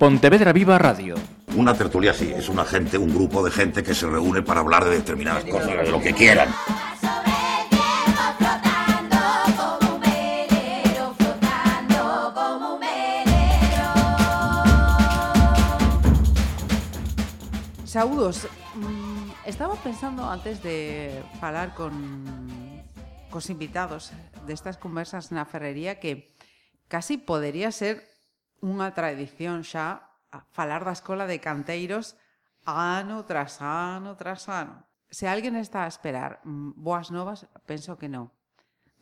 Pontevedra Viva Radio. Una tertulia sí, es una gente, un grupo de gente que se reúne para hablar de determinadas cosas, de lo que quieran. Saúdos, mm, estaba pensando antes de falar con cos invitados destas conversas na ferrería que casi podería ser unha tradición xa falar da escola de canteiros ano tras ano tras ano. Se alguén está a esperar boas novas, penso que non.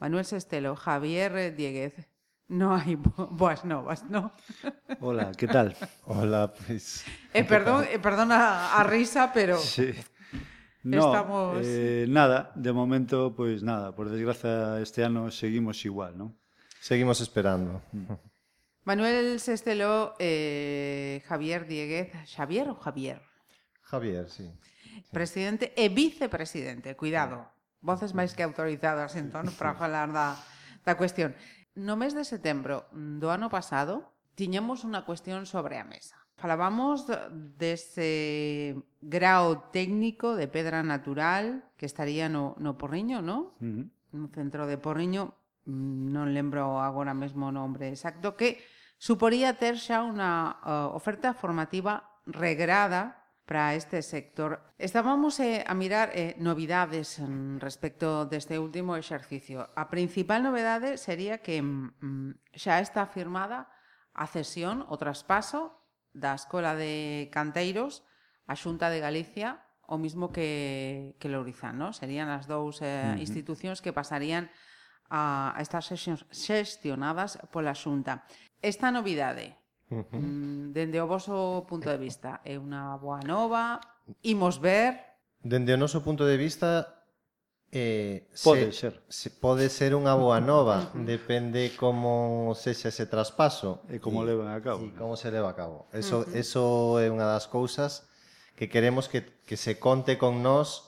Manuel Sestelo, Javier Dieguez, no hai boas novas, no? Hola, que tal? Hola, pois... Pues, eh, perdón, eh, perdona a risa, pero... Sí. No, Estamos... eh, nada, de momento, pois pues, nada, por desgraza este ano seguimos igual, non? Seguimos esperando. Mm. Manuel Sestelo, eh, Javier Dieguez, Xavier o Javier. Javier, sí. sí. Presidente e vicepresidente, cuidado. Voces máis que autorizadas entón para falar da, da cuestión. No mes de setembro do ano pasado tiñamos unha cuestión sobre a mesa. Falábamos dese grao técnico de pedra natural que estaría no, no Porriño, no? Uh -huh. No centro de Porriño, mm, non lembro agora mesmo o nombre exacto, que suporía ter xa unha uh, oferta formativa regrada para este sector. Estábamos eh, a mirar eh, novidades mm, respecto deste último exercicio. A principal novedade sería que mm, mm, xa está firmada a cesión o traspaso da Escola de Canteiros á Xunta de Galicia o mismo que, que Lourizán, ¿no? Serían as dous eh, uh -huh. institucións que pasarían a, a estar xestionadas pola Xunta. Esta novidade, mm, dende o voso punto de vista, é unha boa nova, imos ver... Dende o noso punto de vista, eh, pode se, ser. Se pode ser unha boa nova, depende como sexa ese traspaso. E como leva a cabo. E como se leva a cabo. Eso, uh -huh. eso é unha das cousas que queremos que, que se conte con nós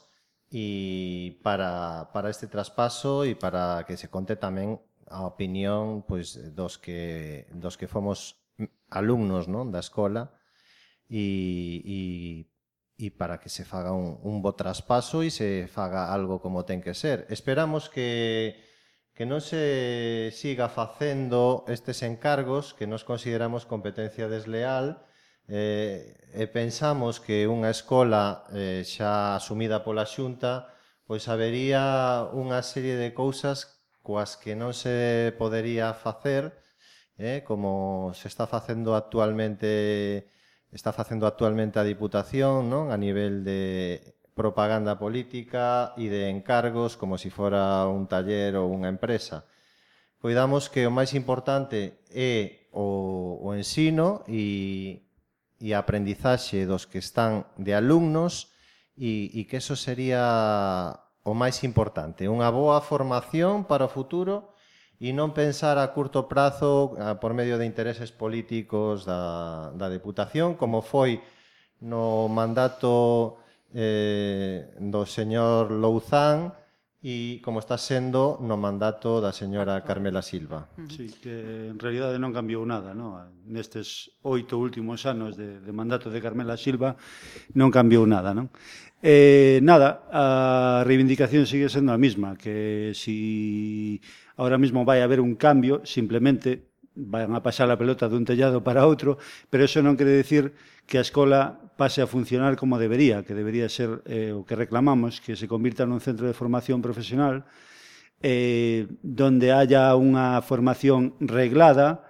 e para, para este traspaso e para que se conte tamén a opinión pois dos que dos que fomos alumnos, non, da escola e, e, e para que se faga un, un bo traspaso e se faga algo como ten que ser. Esperamos que que non se siga facendo estes encargos que nos consideramos competencia desleal eh, e pensamos que unha escola eh, xa asumida pola xunta pois habería unha serie de cousas coas que non se podería facer eh, como se está facendo actualmente está facendo actualmente a Diputación non a nivel de propaganda política e de encargos como se si fora un taller ou unha empresa. Coidamos que o máis importante é o, o ensino e e a aprendizaxe dos que están de alumnos e, e que eso sería o máis importante, unha boa formación para o futuro e non pensar a curto prazo por medio de intereses políticos da, da Deputación, como foi no mandato eh, do señor Louzán, e como está sendo no mandato da señora Carmela Silva. Sí, que en realidade non cambiou nada, no? nestes oito últimos anos de, de mandato de Carmela Silva non cambiou nada. Non? Eh, nada, a reivindicación sigue sendo a mesma, que si ahora mesmo vai haber un cambio, simplemente van a pasar a pelota dun tellado para outro, pero eso non quere decir que a escola pase a funcionar como debería, que debería ser eh, o que reclamamos, que se convirta nun centro de formación profesional eh, donde haya unha formación reglada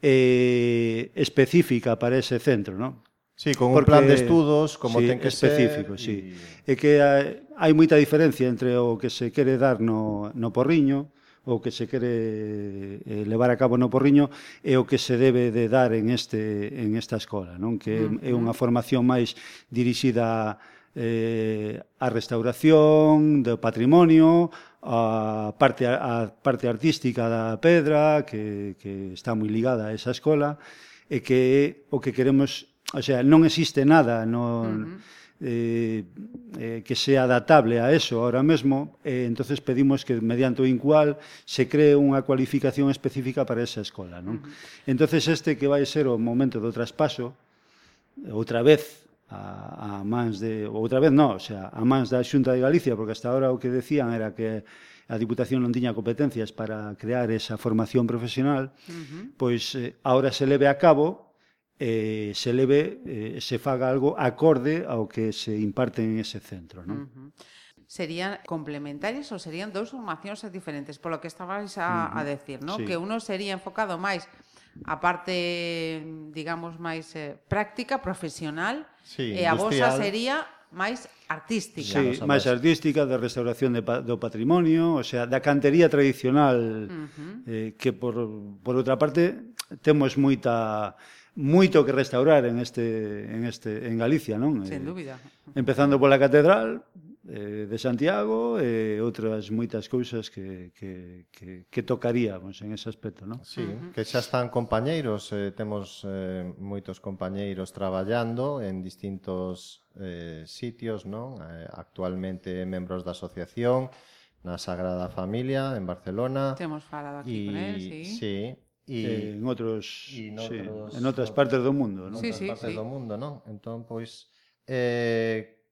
eh, específica para ese centro, non? Sí, con Porque, un plan de estudos como sí, ten que específico, ser... Sí. E É que hai, hai moita diferencia entre o que se quere dar no, no Porriño o que se quere eh, levar a cabo no Porriño é o que se debe de dar en este en esta escola, non? Que é unha formación máis dirixida eh, a restauración do patrimonio, a parte, a parte artística da pedra, que, que está moi ligada a esa escola, e que é o que queremos... O sea, non existe nada no, eh, eh, que sea adaptable a eso ahora mismo, eh, entonces pedimos que mediante o INCUAL se cree unha cualificación específica para esa escola. Non? Entonces este que vai ser o momento do traspaso, outra vez a, a mans de outra vez non, o sea, a mans da Xunta de Galicia, porque hasta ahora o que decían era que a Diputación non tiña competencias para crear esa formación profesional, uh -huh. pois eh, ahora se leve a cabo eh, se leve, eh, se faga algo acorde ao que se imparte en ese centro. Non? Uh -huh. Serían complementarias ou serían dous formacións diferentes, polo que estabais a, uh -huh. a decir, ¿no? Sí. que uno sería enfocado máis a parte, digamos, máis eh, práctica, profesional, sí, e a vosa sería máis artística. Sí, máis artística, de restauración de, do patrimonio, o sea, da cantería tradicional, uh -huh. eh, que por, por outra parte temos moita moito que restaurar en este en este en Galicia, non? Sen eh, dúbida. Empezando pola catedral eh, de Santiago e eh, outras moitas cousas que que que que tocaríamos pois, en ese aspecto, non? Sí, eh, uh -huh. que xa están compañeiros, eh, temos eh, moitos compañeiros traballando en distintos eh sitios, non? Eh, actualmente membros da asociación na Sagrada Familia en Barcelona. Temos falado aquí y, con él, sí. Sí, e sí. en outros e en, outros, sí, en outras partes do mundo, non? Sí, sí, partes sí. do mundo, non? Entón, pois eh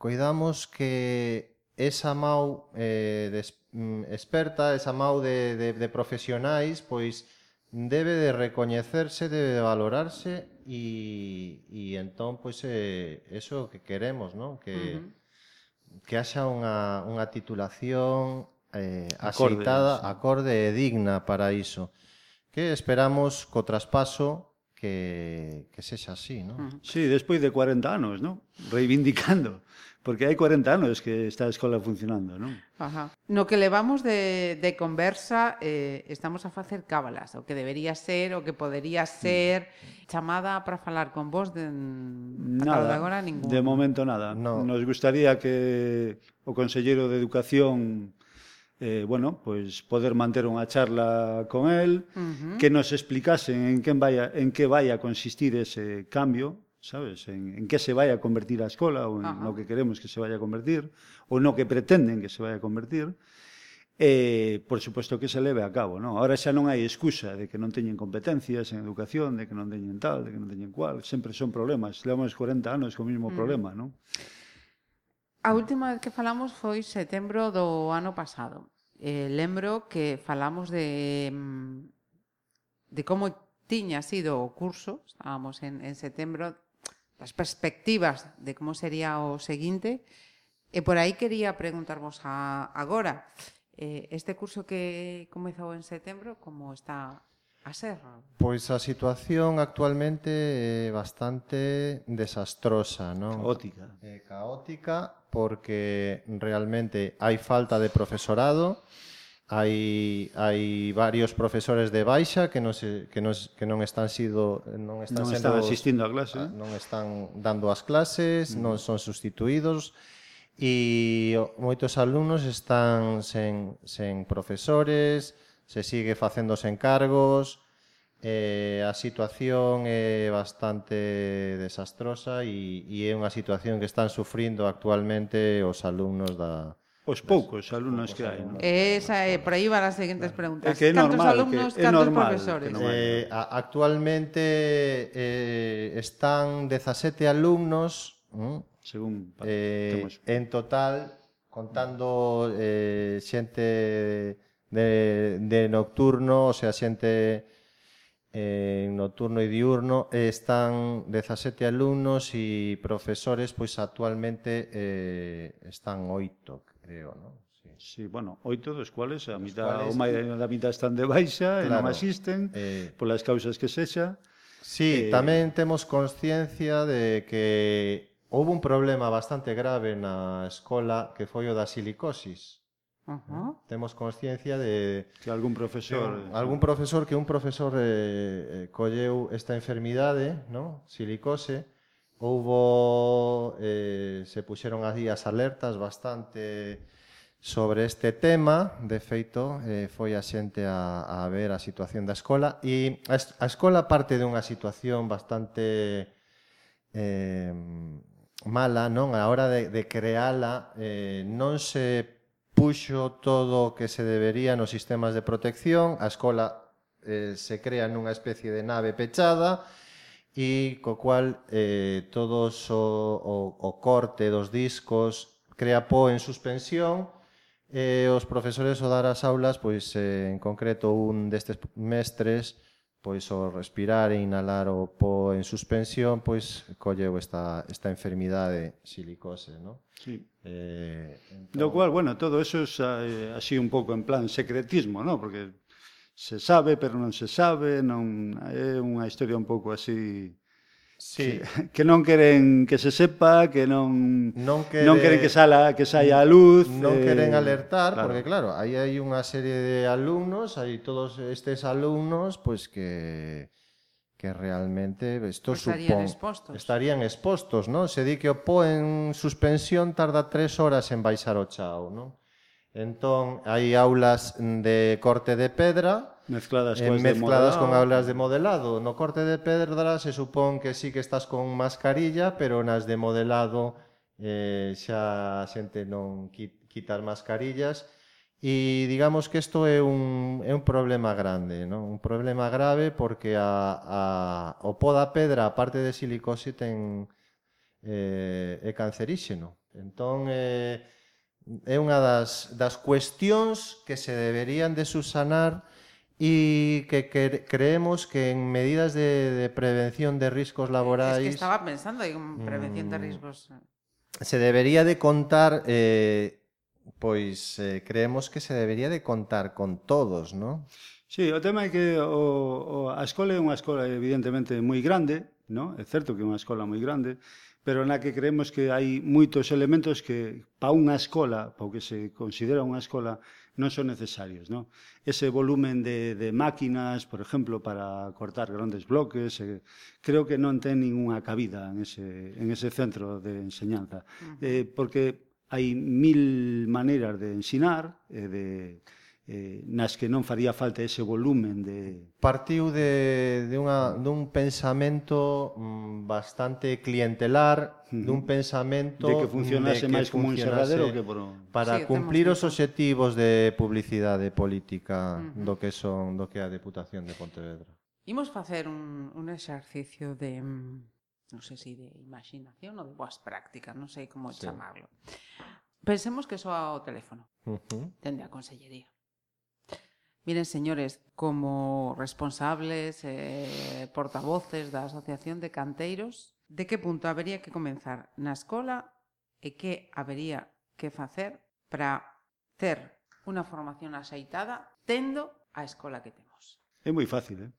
coidamos que esa mau eh des, mm, experta, esa mau de de de profesionais, pois debe de recoñecerse, debe de valorarse e e entón pois eh eso que queremos, non? Que uh -huh. que haxa unha unha titulación eh acorde, sí. acorde e digna para iso. Uh que esperamos co traspaso que, que sexa así, non? Sí, despois de 40 anos, non? Reivindicando, porque hai 40 anos que está a escola funcionando, non? Ajá. No que levamos de, de conversa eh, estamos a facer cábalas, o que debería ser, o que podería mm. ser, chamada para falar con vos de, mm, nada, de agora ningún. De momento nada. No. Nos gustaría que o Conselleiro de Educación eh, bueno, pois pues poder manter unha charla con el, uh -huh. que nos explicasen en quen vai en que vai a consistir ese cambio, sabes, en, en que se vai a convertir a escola ou en Ajá. no que queremos que se vai a convertir ou no que pretenden que se vai a convertir eh, por suposto que se leve a cabo, non? Ahora xa non hai excusa de que non teñen competencias en educación, de que non teñen tal, de que non teñen cual, sempre son problemas, levamos 40 anos co mesmo -huh. Mm. problema, non? A última vez que falamos foi setembro do ano pasado. Eh, lembro que falamos de mm, de como tiña sido o curso, estábamos en, en setembro, das perspectivas de como sería o seguinte, e por aí quería preguntarvos a, agora, eh, este curso que comezou en setembro, como está a serra? Pois a situación actualmente é bastante desastrosa, non? Caótica. É caótica porque realmente hai falta de profesorado, hai hai varios profesores de baixa que non se, que non que non están sido non están non están asistindo a clase, a, non están dando as clases, mm. non son sustituídos e moitos alumnos están sen sen profesores, se sigue facendo sen cargos, eh, a situación é bastante desastrosa e, e é unha situación que están sufrindo actualmente os alumnos da, pois Os poucos alumnos que hai, non? Esa é, por aí van as seguintes preguntas. É que é cantos normal, alumnos, que é cantos normal, profesores? Que eh, actualmente eh, están 17 alumnos, ¿m? según eh, en total, contando eh, xente de, de nocturno, o sea, xente eh, nocturno e diurno, eh, están 17 alumnos e profesores, pois actualmente eh, están 8, creo, non? Sí, bueno, oito dos cuales a mitad, cuales, o máis da mitad están de baixa claro, e non asisten eh, polas causas que sexa. Sí, eh, tamén temos consciencia de que houve un problema bastante grave na escola que foi o da silicosis. Ajá. Temos consciencia de que algún profesor que, eh, algún profesor que un profesor eh, eh, colleu esta enfermidade, ¿no? Silicose, houbo eh, se puxeron aí as alertas bastante sobre este tema, de feito, eh, foi a xente a, a ver a situación da escola e a, a escola parte dunha situación bastante eh, mala, non? A hora de, de creala eh, non se puxo todo o que se debería nos sistemas de protección, a escola eh, se crea nunha especie de nave pechada e co cual eh, todos o, o, o corte dos discos crea po en suspensión e eh, os profesores o dar as aulas, pois eh, en concreto un destes mestres pois ao respirar e inhalar o po en suspensión, pois colleu esta, esta enfermidade silicose, non? Sí. Eh, entón... Do cual, bueno, todo eso é es, eh, así un pouco en plan secretismo, non? Porque se sabe, pero non se sabe, non é unha historia un pouco así Sí. Que non queren que se sepa, que non non, quere, non queren que sala, que saia a luz, non eh, queren alertar claro. porque claro, aí hai unha serie de alumnos, hai todos estes alumnos pois pues, que que realmente isto pues supón expostos. estarían expostos, non? Se di que o po en suspensión tarda tres horas en baixar o chao, non? Entón, hai aulas de corte de pedra, mezcladas, eh, mezcladas con aulas de modelado. No corte de pedra se supón que sí que estás con mascarilla, pero nas de modelado eh, xa a xente non quitar mascarillas e digamos que isto é un, é un problema grande, non? un problema grave porque a, a, o pó da pedra, a parte de silicose, ten, eh, é canceríxeno. Entón, eh, é unha das, das cuestións que se deberían de subsanar e que, que, creemos que en medidas de, de prevención de riscos laborais Es que estaba pensando en prevención de mm. riesgos. Eh. Se debería de contar, eh, pois eh, creemos que se debería de contar con todos, ¿no? Sí, o tema é que o, o, a escola é unha escola evidentemente moi grande, ¿no? É certo que é unha escola moi grande, pero na que creemos que hai moitos elementos que pa unha escola, pa o que se considera unha escola, non son necesarios. No? Ese volumen de, de máquinas, por exemplo, para cortar grandes bloques, eh, creo que non ten ninguna cabida en ese, en ese centro de enseñanza. Eh, porque hai mil maneiras de ensinar, eh, de eh, nas que non faría falta ese volumen de... Partiu de, de unha, dun pensamento mm, bastante clientelar, uh -huh. dun pensamento... De que funcionase máis como un serradero que por... Para sí, cumplir os obxectivos de publicidade política uh -huh. do que son do que a Deputación de Pontevedra. Imos facer un, un exercicio de mm, non sei se si de imaginación ou de boas prácticas, non sei como sí. chamarlo. Pensemos que soa o teléfono. Uh -huh. Tende a consellería. Miren, señores, como responsables, eh, portavoces da Asociación de Canteiros, de que punto habería que comenzar na escola e que habería que facer para ter unha formación axeitada tendo a escola que temos? É moi fácil, eh?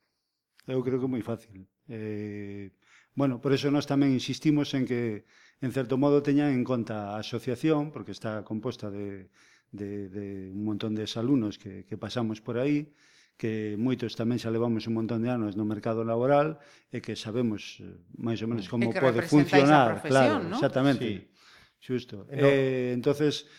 Eu creo que é moi fácil. Eh, bueno, por eso nós tamén insistimos en que, en certo modo, teñan en conta a asociación, porque está composta de de, de un montón de alumnos que, que pasamos por aí, que moitos tamén xa levamos un montón de anos no mercado laboral e que sabemos eh, máis ou menos como pode funcionar, claro, ¿no? exactamente. Sí. Xusto. Eh, no. Eh, entonces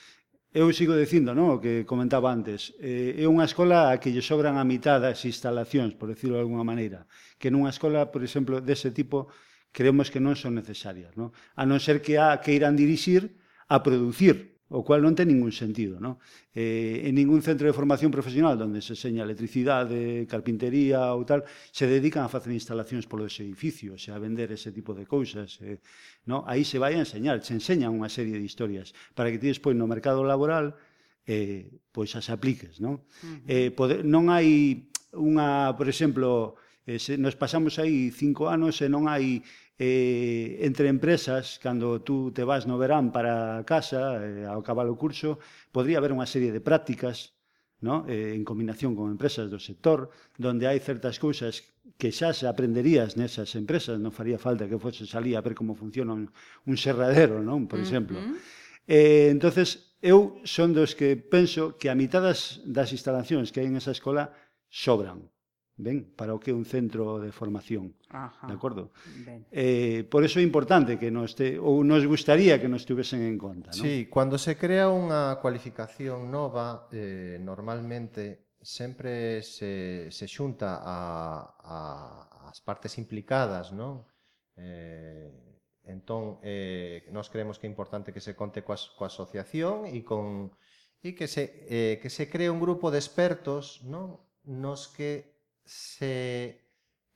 eu sigo dicindo, non, o que comentaba antes, eh, é unha escola a que lle sobran a mitad das instalacións, por decirlo de alguna maneira, que nunha escola, por exemplo, dese tipo, creemos que non son necesarias, non? A non ser que a que irán dirixir a producir o cual non ten ningún sentido. No? Eh, en ningún centro de formación profesional donde se enseña electricidade, carpintería ou tal, se dedican a facer instalacións polos edificios e a vender ese tipo de cousas. Eh, no? Aí se vai a enseñar, se enseñan unha serie de historias para que ti despois no mercado laboral eh, pois as apliques. No? Uh -huh. eh, pode, non hai unha, por exemplo, eh, se, nos pasamos aí cinco anos e non hai eh, entre empresas, cando tú te vas no verán para casa, eh, ao acabar o curso, podría haber unha serie de prácticas ¿no? eh, en combinación con empresas do sector, donde hai certas cousas que xa se aprenderías nesas empresas, non faría falta que fose salía a ver como funciona un, un serradero, non? por exemplo. Uh -huh. eh, entonces eu son dos que penso que a mitad das, das instalacións que hai en esa escola sobran. Ben, para o que é un centro de formación. Ajá, de acordo? Ben. Eh, por eso é importante que nos te, ou nos gustaría que nos tivesen en conta, non? Sí, cando se crea unha cualificación nova, eh, normalmente sempre se, se xunta a, a, as partes implicadas, non? Eh, entón, eh, nós creemos que é importante que se conte coa, coa asociación e con e que se, eh, que se cree un grupo de expertos non? nos que se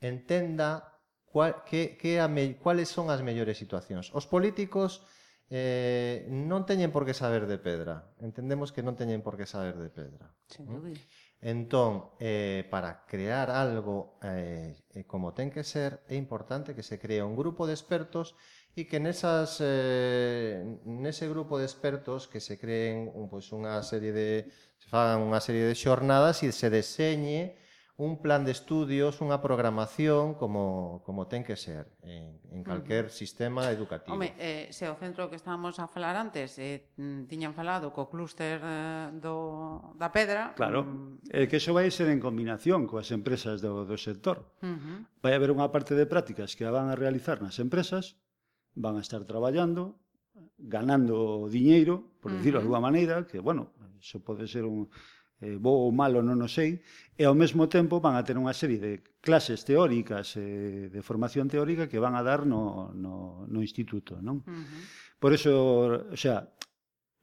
entenda cual, que, que a me, cuáles son as mellores situacións. Os políticos eh, non teñen por que saber de pedra. Entendemos que non teñen por que saber de pedra. Sin dúbida. Entón, eh, para crear algo eh, eh, como ten que ser, é importante que se cree un grupo de expertos e que nesas, eh, nese grupo de expertos que se creen un, pois, unha serie de se fagan unha serie de xornadas e se deseñe un plan de estudios, unha programación como, como ten que ser en, en calquer uh -huh. sistema educativo. Home, eh, se o centro que estábamos a falar antes eh, mm, tiñan falado co clúster eh, do, da pedra... Claro, um... eh, que iso vai ser en combinación coas empresas do, do sector. Uh -huh. Vai haber unha parte de prácticas que van a realizar nas empresas, van a estar traballando, ganando diñeiro, por uh -huh. decirlo de alguma maneira, que, bueno, iso pode ser un eh, bo ou malo non o sei, e ao mesmo tempo van a ter unha serie de clases teóricas eh, de formación teórica que van a dar no, no, no instituto. Non? Uh -huh. Por eso, o sea,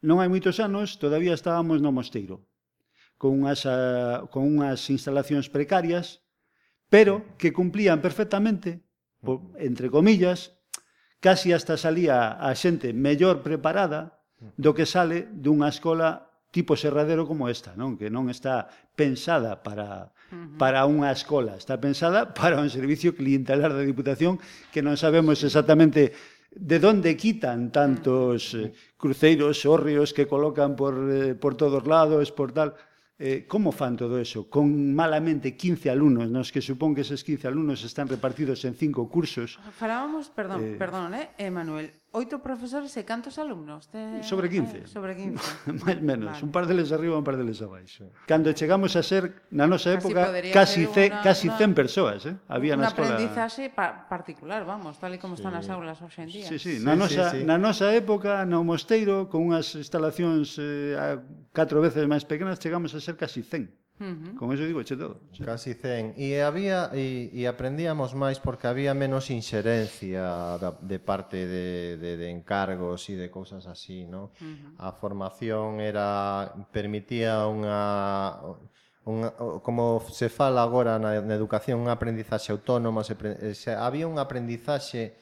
non hai moitos anos, todavía estábamos no mosteiro, con unhas, a, con unhas instalacións precarias, pero que cumplían perfectamente, por, entre comillas, casi hasta salía a xente mellor preparada do que sale dunha escola tipo serradero como esta, non? Que non está pensada para para unha escola, está pensada para un servicio clientelar da Diputación que non sabemos exactamente de onde quitan tantos eh, cruceiros, hórreos que colocan por eh, por todos lados, por tal. Eh, como fan todo eso? Con malamente 15 alumnos, nos que supón que eses 15 alumnos están repartidos en cinco cursos. Falábamos, perdón, eh, perdón, eh, Manuel, Oito profesores e cantos alumnos? Te... Sobre 15. Eh, sobre 15. Máis menos, vale. un par deles arriba, un par deles abaixo. Cando chegamos a ser, na nosa época, casi, casi, ce, una, casi 100 una, persoas, eh? Había na escola... Un aprendizaxe pa particular, vamos, tal e como sí. están as aulas hoxe en día. Sí, sí, na, sí, nosa, sí, sí. na nosa época, no mosteiro, con unhas instalacións eh, a catro veces máis pequenas, chegamos a ser casi 100. Uh -huh. Con eso digo che todo. Che. Casi 100. E había e, e aprendíamos máis porque había menos inxerencia da, de parte de, de, de encargos e de cousas así, ¿no? Uh -huh. A formación era permitía unha unha como se fala agora na, na educación, unha aprendizaxe autónoma, se, eh, se había unha aprendizaxe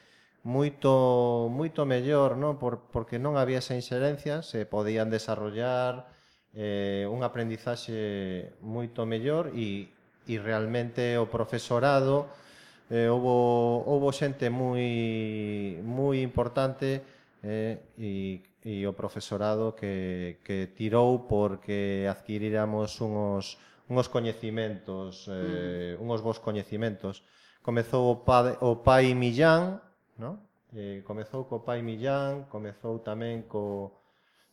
moito moito mellor, ¿no? Por, porque non había esa inxerencia, se podían desarrollar eh, unha aprendizaxe moito mellor e, e realmente o profesorado eh, houbo, houbo xente moi, moi importante eh, e, e o profesorado que, que tirou porque adquiriramos unos, unos coñecimentos, eh, mm. unos bons coñecimentos. Comezou o, pa, o pai Millán, no? eh, comezou co pai Millán, comezou tamén co,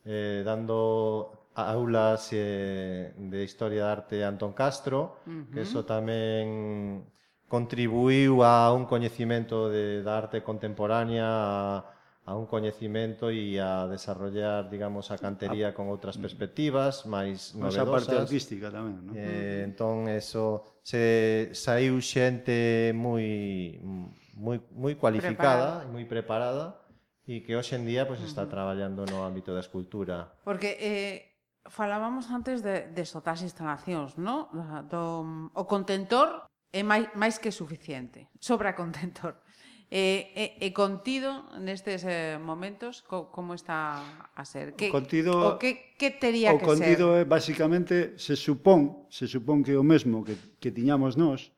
eh, dando aulas eh, de Historia da Arte Antón Castro, uh -huh. que eso tamén contribuiu a un coñecimento de, da arte contemporánea, a, a un coñecimento e a desarrollar, digamos, a cantería con outras mm. perspectivas máis novedosas. Esa a parte artística tamén, non? Eh, entón, eso, se saiu xente moi moi moi cualificada, moi preparada e que hoxe en día pois pues, está traballando no ámbito da escultura. Porque eh Falábamos antes de, de sotas instalacións, no? Do, o contentor é máis, máis que suficiente. Sobra contentor. E, e, e contido nestes eh, momentos co, como está a ser? Que, contido, o que, que tería o que contido ser? é basicamente se supón, se supón que é o mesmo que, que tiñamos nós,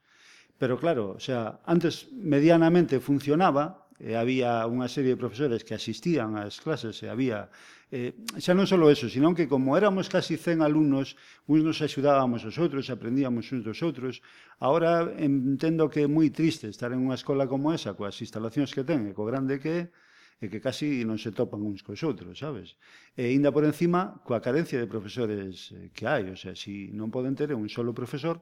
pero claro, o sea, antes medianamente funcionaba, e había unha serie de profesores que asistían ás clases e había Eh, xa non só eso, senón que como éramos casi 100 alumnos, uns nos axudábamos os outros, aprendíamos uns dos outros. Ahora entendo que é moi triste estar en unha escola como esa, coas instalacións que ten e co grande que é, e que casi non se topan uns cos outros, sabes? E ainda por encima, coa carencia de profesores eh, que hai, o sea, si non poden ter un solo profesor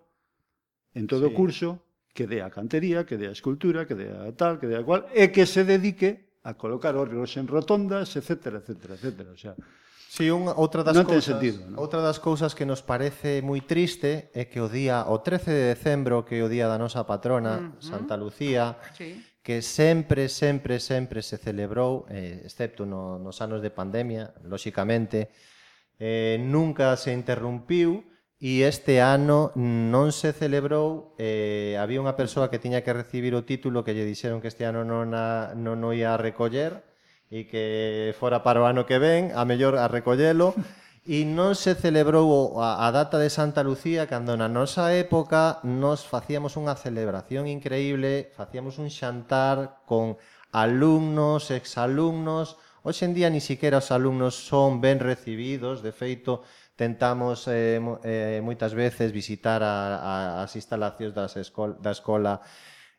en todo sí. o curso, que dé a cantería, que dé a escultura, que dé a tal, que dé a cual, e que se dedique a colocar órganos en rotondas, etcétera, etcétera, etcétera. O sea, Si sí, unha outra das non cousas, sentido, non? outra das cousas que nos parece moi triste é que o día o 13 de decembro, que é o día da nosa patrona. Santa Lucía, sí. que sempre sempre sempre se celebrou, eh, excepto no, nos anos de pandemia, lóxicamente, eh nunca se interrumpiu E este ano non se celebrou, eh, había unha persoa que tiña que recibir o título que lle dixeron que este ano non, a, non o ia a recoller e que fora para o ano que ven, a mellor a recollelo, e non se celebrou a, a data de Santa Lucía cando na nosa época nos facíamos unha celebración increíble, facíamos un xantar con alumnos, exalumnos, Hoxe en día ni siquiera os alumnos son ben recibidos, de feito, tentamos eh, eh, moitas veces visitar a, a, as instalacións das escol da escola.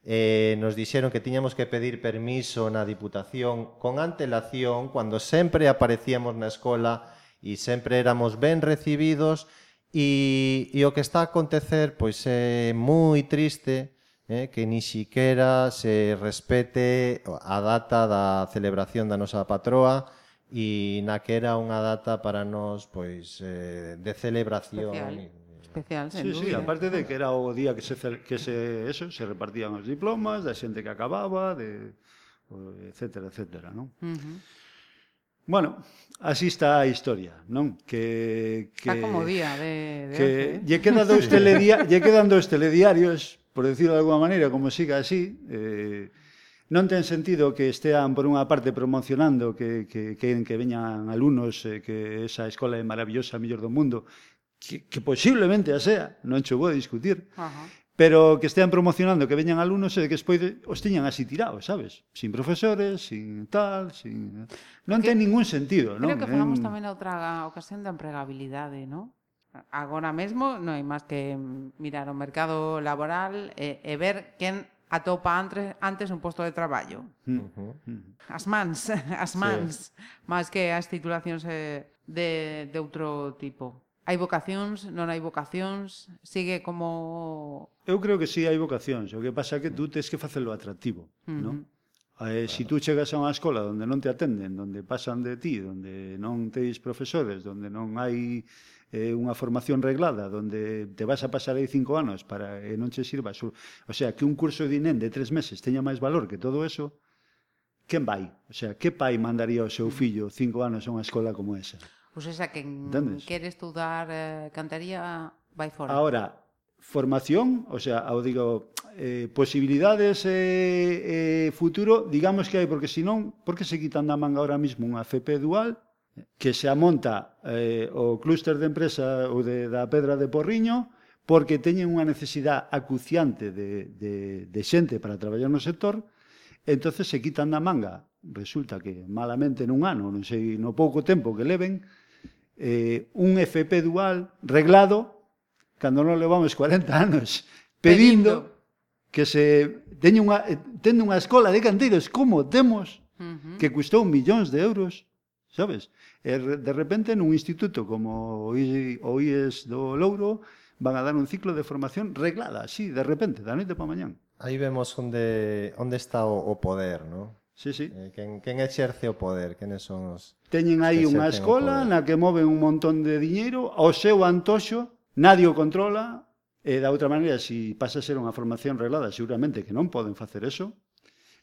Eh, nos dixeron que tiñamos que pedir permiso na Diputación con antelación cando sempre aparecíamos na escola e sempre éramos ben recibidos e, e o que está a acontecer pois é moi triste eh, que ni siquiera se respete a data da celebración da nosa patroa e na que era unha data para nós pois eh, de celebración especial especial, sen sí, dúbida. Sí, aparte de que era o día que se que se eso, se repartían os diplomas da xente que acababa, de etcétera, etcétera, non? Uh -huh. Bueno, así está a historia, non? Que que Está como día de, de que once, ¿eh? lle quedan dous teledia, lle quedan dous telediarios, por decirlo de alguma maneira, como siga así, eh non ten sentido que estean por unha parte promocionando que, que, que, que veñan alumnos eh, que esa escola é maravillosa, mellor do mundo, que, que posiblemente a sea, non che vou a discutir, Ajá. pero que estean promocionando que veñan alumnos e que despois de, os tiñan así tirados, sabes? Sin profesores, sin tal, sin... Non ten ningún sentido, creo non? Creo que falamos eh, en... tamén na outra ocasión da empregabilidade, non? Agora mesmo non hai máis que mirar o mercado laboral e, e ver quen atopa antes, antes un posto de traballo. Hmm. Uh -huh. Hmm. As mans, as mans, sí. máis que as titulacións eh, de, de outro tipo. Hai vocacións, non hai vocacións, sigue como... Eu creo que sí hai vocacións, o que pasa é que tú tens que facelo atractivo, uh -huh. non? Eh, claro. Si tú chegas a unha escola onde non te atenden, onde pasan de ti, onde non teis profesores, onde non hai eh, unha formación reglada donde te vas a pasar aí cinco anos para e non che sirva. O sea, que un curso de INEM de tres meses teña máis valor que todo eso, quen vai? O sea, que pai mandaría ao seu fillo cinco anos a unha escola como esa? Pois pues esa, quen Entendes? quere estudar eh, cantaría, vai fora. Ahora, formación, o sea, ao digo, eh, posibilidades eh, eh, futuro, digamos que hai, porque senón, por que se quitan da manga ahora mismo unha FP dual que se amonta eh, o clúster de empresa ou de, da Pedra de Porriño porque teñen unha necesidade acuciante de, de, de xente para traballar no sector, entonces se quitan da manga. Resulta que malamente nun ano, non sei, no pouco tempo que leven, eh, un FP dual reglado, cando non levamos 40 anos, pedindo, pedindo. que se teña unha, tendo unha escola de canteiros como temos, uh -huh. que custou millóns de euros, sabes? E de repente nun instituto como o IES do Louro van a dar un ciclo de formación reglada, así, de repente, da noite para mañán. Aí vemos onde onde está o, o poder, non? Sí, sí. Eh, quen, quen exerce o poder, quenes son os... Teñen aí unha escola na que moven un montón de diñeiro, ao seu antoxo, nadie o controla, e da outra maneira, se si pasa a ser unha formación reglada, seguramente que non poden facer eso,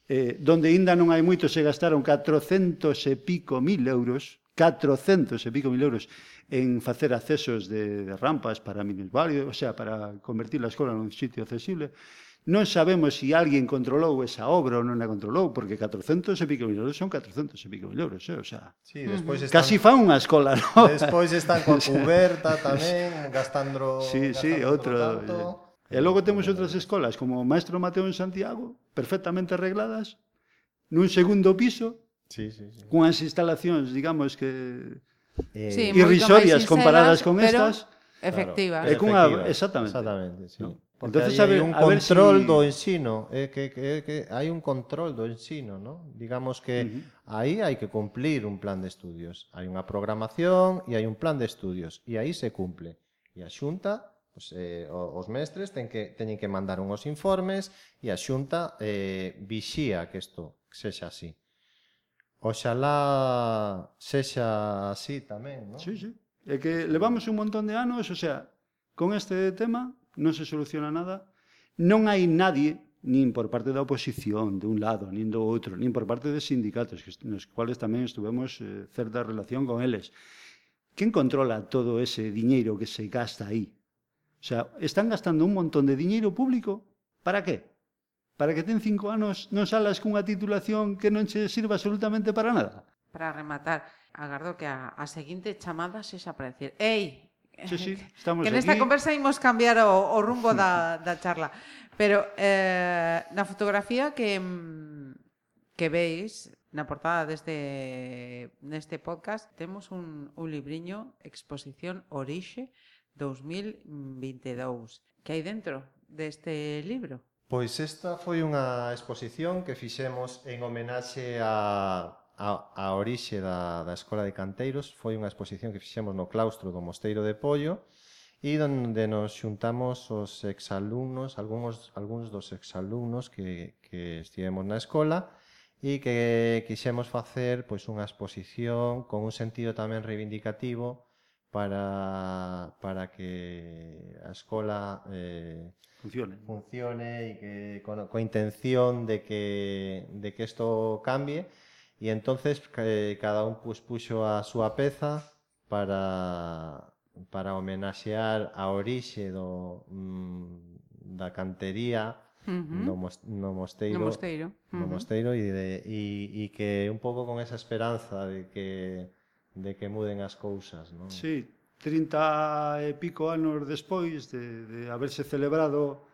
eh, donde ainda non hai moito se gastaron 400 e pico mil euros, 400 e pico mil euros en facer accesos de, de rampas para minusválidos, o sea, para convertir a escola nun sitio accesible. Non sabemos se si alguén controlou esa obra ou non a controlou, porque 400 e pico mil euros son 400 e pico mil euros, eh? o sea, sí, despois están, casi fa unha escola, ¿no? Despois están coa cuberta tamén, gastando... Sí, gastando sí, outro... Tanto. Eh. E logo temos outras escolas, como o maestro Mateo en Santiago, perfectamente arregladas nun segundo piso sí, sí, sí. cunhas instalacións, digamos que eh, sí, irrisorias comparadas con pero estas efectivas. Claro, e cunha, exactamente. exactamente sí. no. Porque Entonces, hai, hai un control si... do ensino, eh, que, que, que hai un control do ensino, ¿no? digamos que uh -huh. aí hai que cumplir un plan de estudios, hai unha programación e hai un plan de estudios, e aí se cumple. E a Xunta pues, eh, os mestres ten que, teñen que mandar unhos informes e a xunta eh, vixía que isto sexa así. Oxalá sexa así tamén, non? Sí, sí. É que levamos un montón de anos, o sea, con este tema non se soluciona nada. Non hai nadie, nin por parte da oposición de un lado, nin do outro, nin por parte de sindicatos, que, nos cuales tamén estuvemos eh, certa relación con eles. Quen controla todo ese diñeiro que se gasta aí? O sea, están gastando un montón de diñeiro público para qué? Para que ten cinco anos non salas cunha titulación que non che sirva absolutamente para nada. Para rematar, agardo que a, a seguinte chamada se xa para decir Ei, Sí, sí, estamos que nesta aquí. conversa imos cambiar o, o rumbo da, da charla. Pero eh, na fotografía que, que veis na portada deste, neste podcast temos un, un libriño, exposición Orixe, 2022. Que hai dentro deste libro? Pois esta foi unha exposición que fixemos en homenaxe a, a, a orixe da, da Escola de Canteiros. Foi unha exposición que fixemos no claustro do Mosteiro de Pollo e onde nos xuntamos os exalumnos, algúns, algúns dos exalumnos que, que estivemos na escola e que quixemos facer pois unha exposición con un sentido tamén reivindicativo para, para que a escola eh, funcione. funcione e que con, co intención de que, de que isto cambie e entonces que cada un pues, puxo a súa peza para para homenaxear a orixe do mm, da cantería uh -huh. no, mos, no mosteiro no mosteiro, uh -huh. no mosteiro e, de, e, e que un pouco con esa esperanza de que de que muden as cousas, non? Sí, 30 e pico anos despois de, de haberse celebrado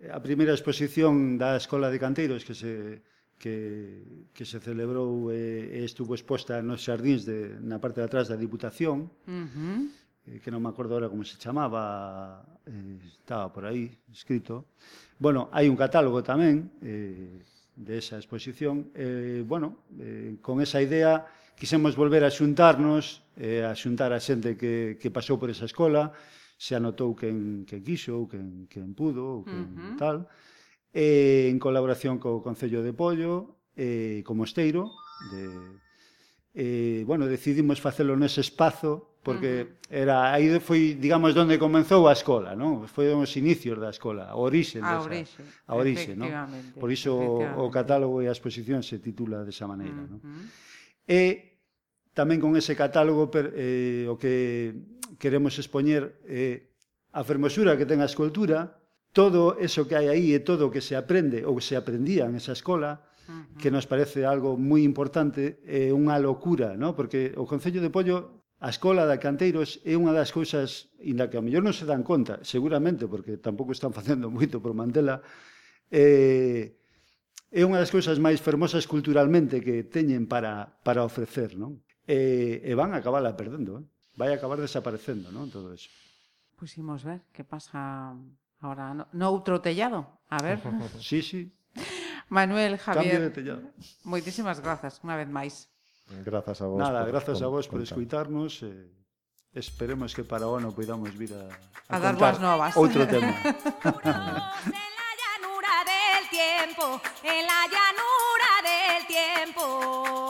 eh, a primeira exposición da Escola de Canteiros que se, que, que se celebrou e, e estuvo exposta nos xardíns de, na parte de atrás da Diputación, uh eh, -huh. que non me acordo ahora como se chamaba, eh, estaba por aí escrito. Bueno, hai un catálogo tamén eh, de esa exposición. Eh, bueno, eh, con esa idea quisemos volver a xuntarnos, eh, a xuntar a xente que, que pasou por esa escola, se anotou quen, quen quixo, ou quen, quen pudo, ou quen uh -huh. tal, eh, en colaboración co Concello de Pollo, eh, co Mosteiro, de, eh, bueno, decidimos facelo nese espazo, porque era aí foi, digamos, onde comenzou a escola, non? Foi os inicios da escola, a orixe, a desa, orixe, a orixe non? Por iso o catálogo e a exposición se titula desa maneira, uh -huh. non? E tamén con ese catálogo per, eh, o que queremos expoñer eh, a fermosura que ten a escultura, todo eso que hai aí e todo o que se aprende ou se aprendía en esa escola, uh -huh. que nos parece algo moi importante, é eh, unha locura, ¿no? porque o Concello de Pollo, a escola da Canteiros é unha das cousas inda que a mellor non se dan conta, seguramente, porque tampouco están facendo moito por Mandela, eh, é unha das cousas máis fermosas culturalmente que teñen para, para ofrecer, non? e, e van a acabarla perdendo, eh? vai acabar desaparecendo, non, todo eso. Pois imos ver que pasa ahora no, no outro tellado, a ver. sí, sí. Manuel, Javier, moitísimas grazas unha vez máis. Grazas a vos. Nada, por, grazas a vos por escuitarnos. Eh, esperemos que para o ano podamos vir a, a, a dar boas novas. Outro tema. en la llanura del tiempo.